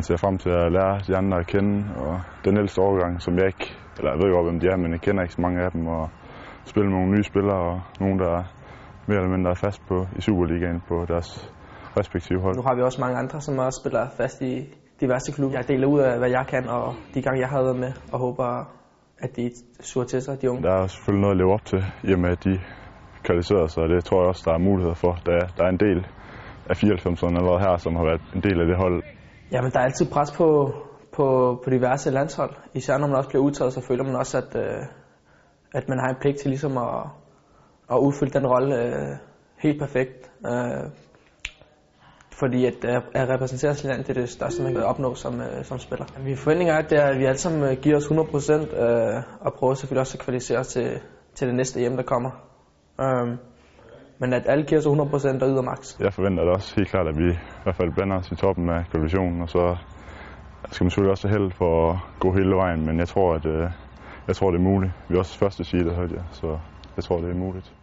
Man ser frem til at lære de andre at kende, og den ældste overgang, som jeg ikke, eller jeg ved godt, hvem de er, men jeg kender ikke så mange af dem, og spille med nogle nye spillere, og nogen, der er mere eller mindre fast på i Superligaen på deres respektive hold. Nu har vi også mange andre, som også spiller fast i diverse klubber. Jeg deler ud af, hvad jeg kan, og de gange, jeg har været med, og håber, at de suger til sig, de unge. Der er selvfølgelig noget at leve op til, i og med at de kvalificerer sig, og det tror jeg også, der er muligheder for. Der er, der er en del af 94'erne allerede her, som har været en del af det hold. Jamen, der er altid pres på, på, på diverse landshold. Især når man også bliver udtaget, så føler man også, at, øh, at man har en pligt til ligesom at, at udfylde den rolle øh, helt perfekt. Øh, fordi at, øh, at repræsentere sit land, det er det største, man kan opnå som, øh, som spiller. Min forventning er, at, det er, at vi alle sammen øh, giver os 100% øh, og prøver selvfølgelig også at kvalificere os til, til det næste hjem, der kommer. Øh, men at alle giver sig 100% og yder max. Jeg forventer det også helt klart, at vi i hvert fald blander os i toppen af kvalifikationen, og så skal man selvfølgelig også have held for at gå hele vejen, men jeg tror, at øh, jeg tror, det er muligt. Vi er også første side, der hørte jeg, så jeg tror, det er muligt.